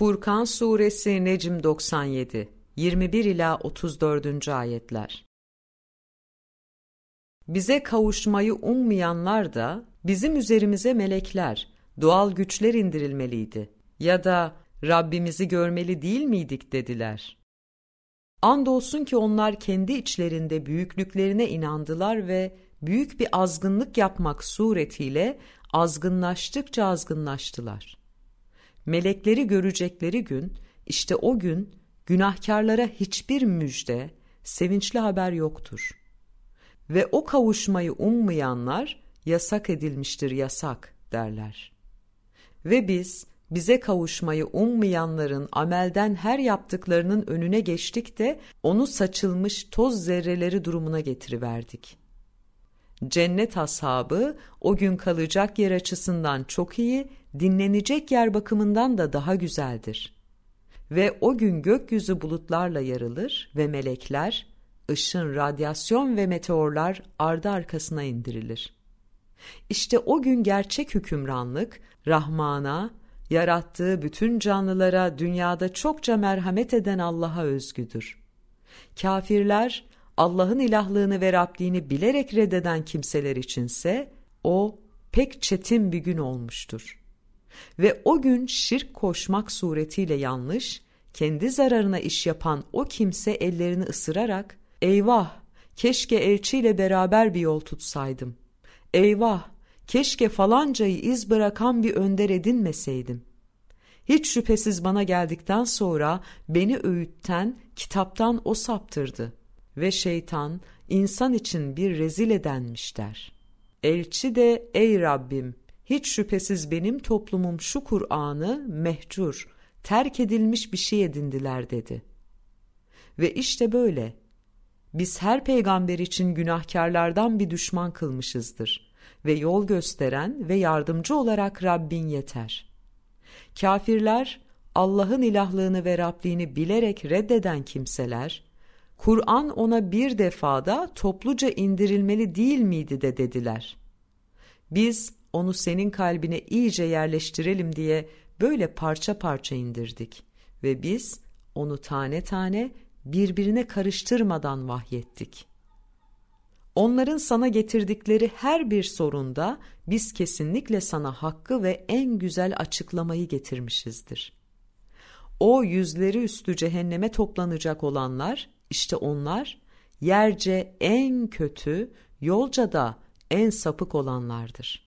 Furkan Suresi Necm 97 21 ila 34. ayetler. Bize kavuşmayı ummayanlar da bizim üzerimize melekler, doğal güçler indirilmeliydi ya da Rabbimizi görmeli değil miydik dediler. Andolsun ki onlar kendi içlerinde büyüklüklerine inandılar ve büyük bir azgınlık yapmak suretiyle azgınlaştıkça azgınlaştılar. Melekleri görecekleri gün, işte o gün günahkarlara hiçbir müjde, sevinçli haber yoktur. Ve o kavuşmayı ummayanlar yasak edilmiştir yasak derler. Ve biz bize kavuşmayı ummayanların amelden her yaptıklarının önüne geçtik de onu saçılmış toz zerreleri durumuna getiriverdik. Cennet ashabı o gün kalacak yer açısından çok iyi, dinlenecek yer bakımından da daha güzeldir. Ve o gün gökyüzü bulutlarla yarılır ve melekler, ışın, radyasyon ve meteorlar ardı arkasına indirilir. İşte o gün gerçek hükümranlık, Rahman'a, yarattığı bütün canlılara dünyada çokça merhamet eden Allah'a özgüdür. Kafirler, Allah'ın ilahlığını ve Rabliğini bilerek reddeden kimseler içinse o pek çetin bir gün olmuştur. Ve o gün şirk koşmak suretiyle yanlış, kendi zararına iş yapan o kimse ellerini ısırarak eyvah keşke elçiyle beraber bir yol tutsaydım. Eyvah keşke falancayı iz bırakan bir önder edinmeseydim. Hiç şüphesiz bana geldikten sonra beni öğütten kitaptan o saptırdı ve şeytan insan için bir rezil edenmiş der. Elçi de ey Rabbim hiç şüphesiz benim toplumum şu Kur'an'ı mehcur, terk edilmiş bir şey edindiler dedi. Ve işte böyle. Biz her peygamber için günahkarlardan bir düşman kılmışızdır ve yol gösteren ve yardımcı olarak Rabbin yeter. Kafirler Allah'ın ilahlığını ve Rabliğini bilerek reddeden kimseler, Kur'an ona bir defada topluca indirilmeli değil miydi de dediler. Biz onu senin kalbine iyice yerleştirelim diye böyle parça parça indirdik ve biz onu tane tane birbirine karıştırmadan vahyettik. Onların sana getirdikleri her bir sorunda biz kesinlikle sana hakkı ve en güzel açıklamayı getirmişizdir. O yüzleri üstü cehenneme toplanacak olanlar, işte onlar yerce en kötü, yolca da en sapık olanlardır.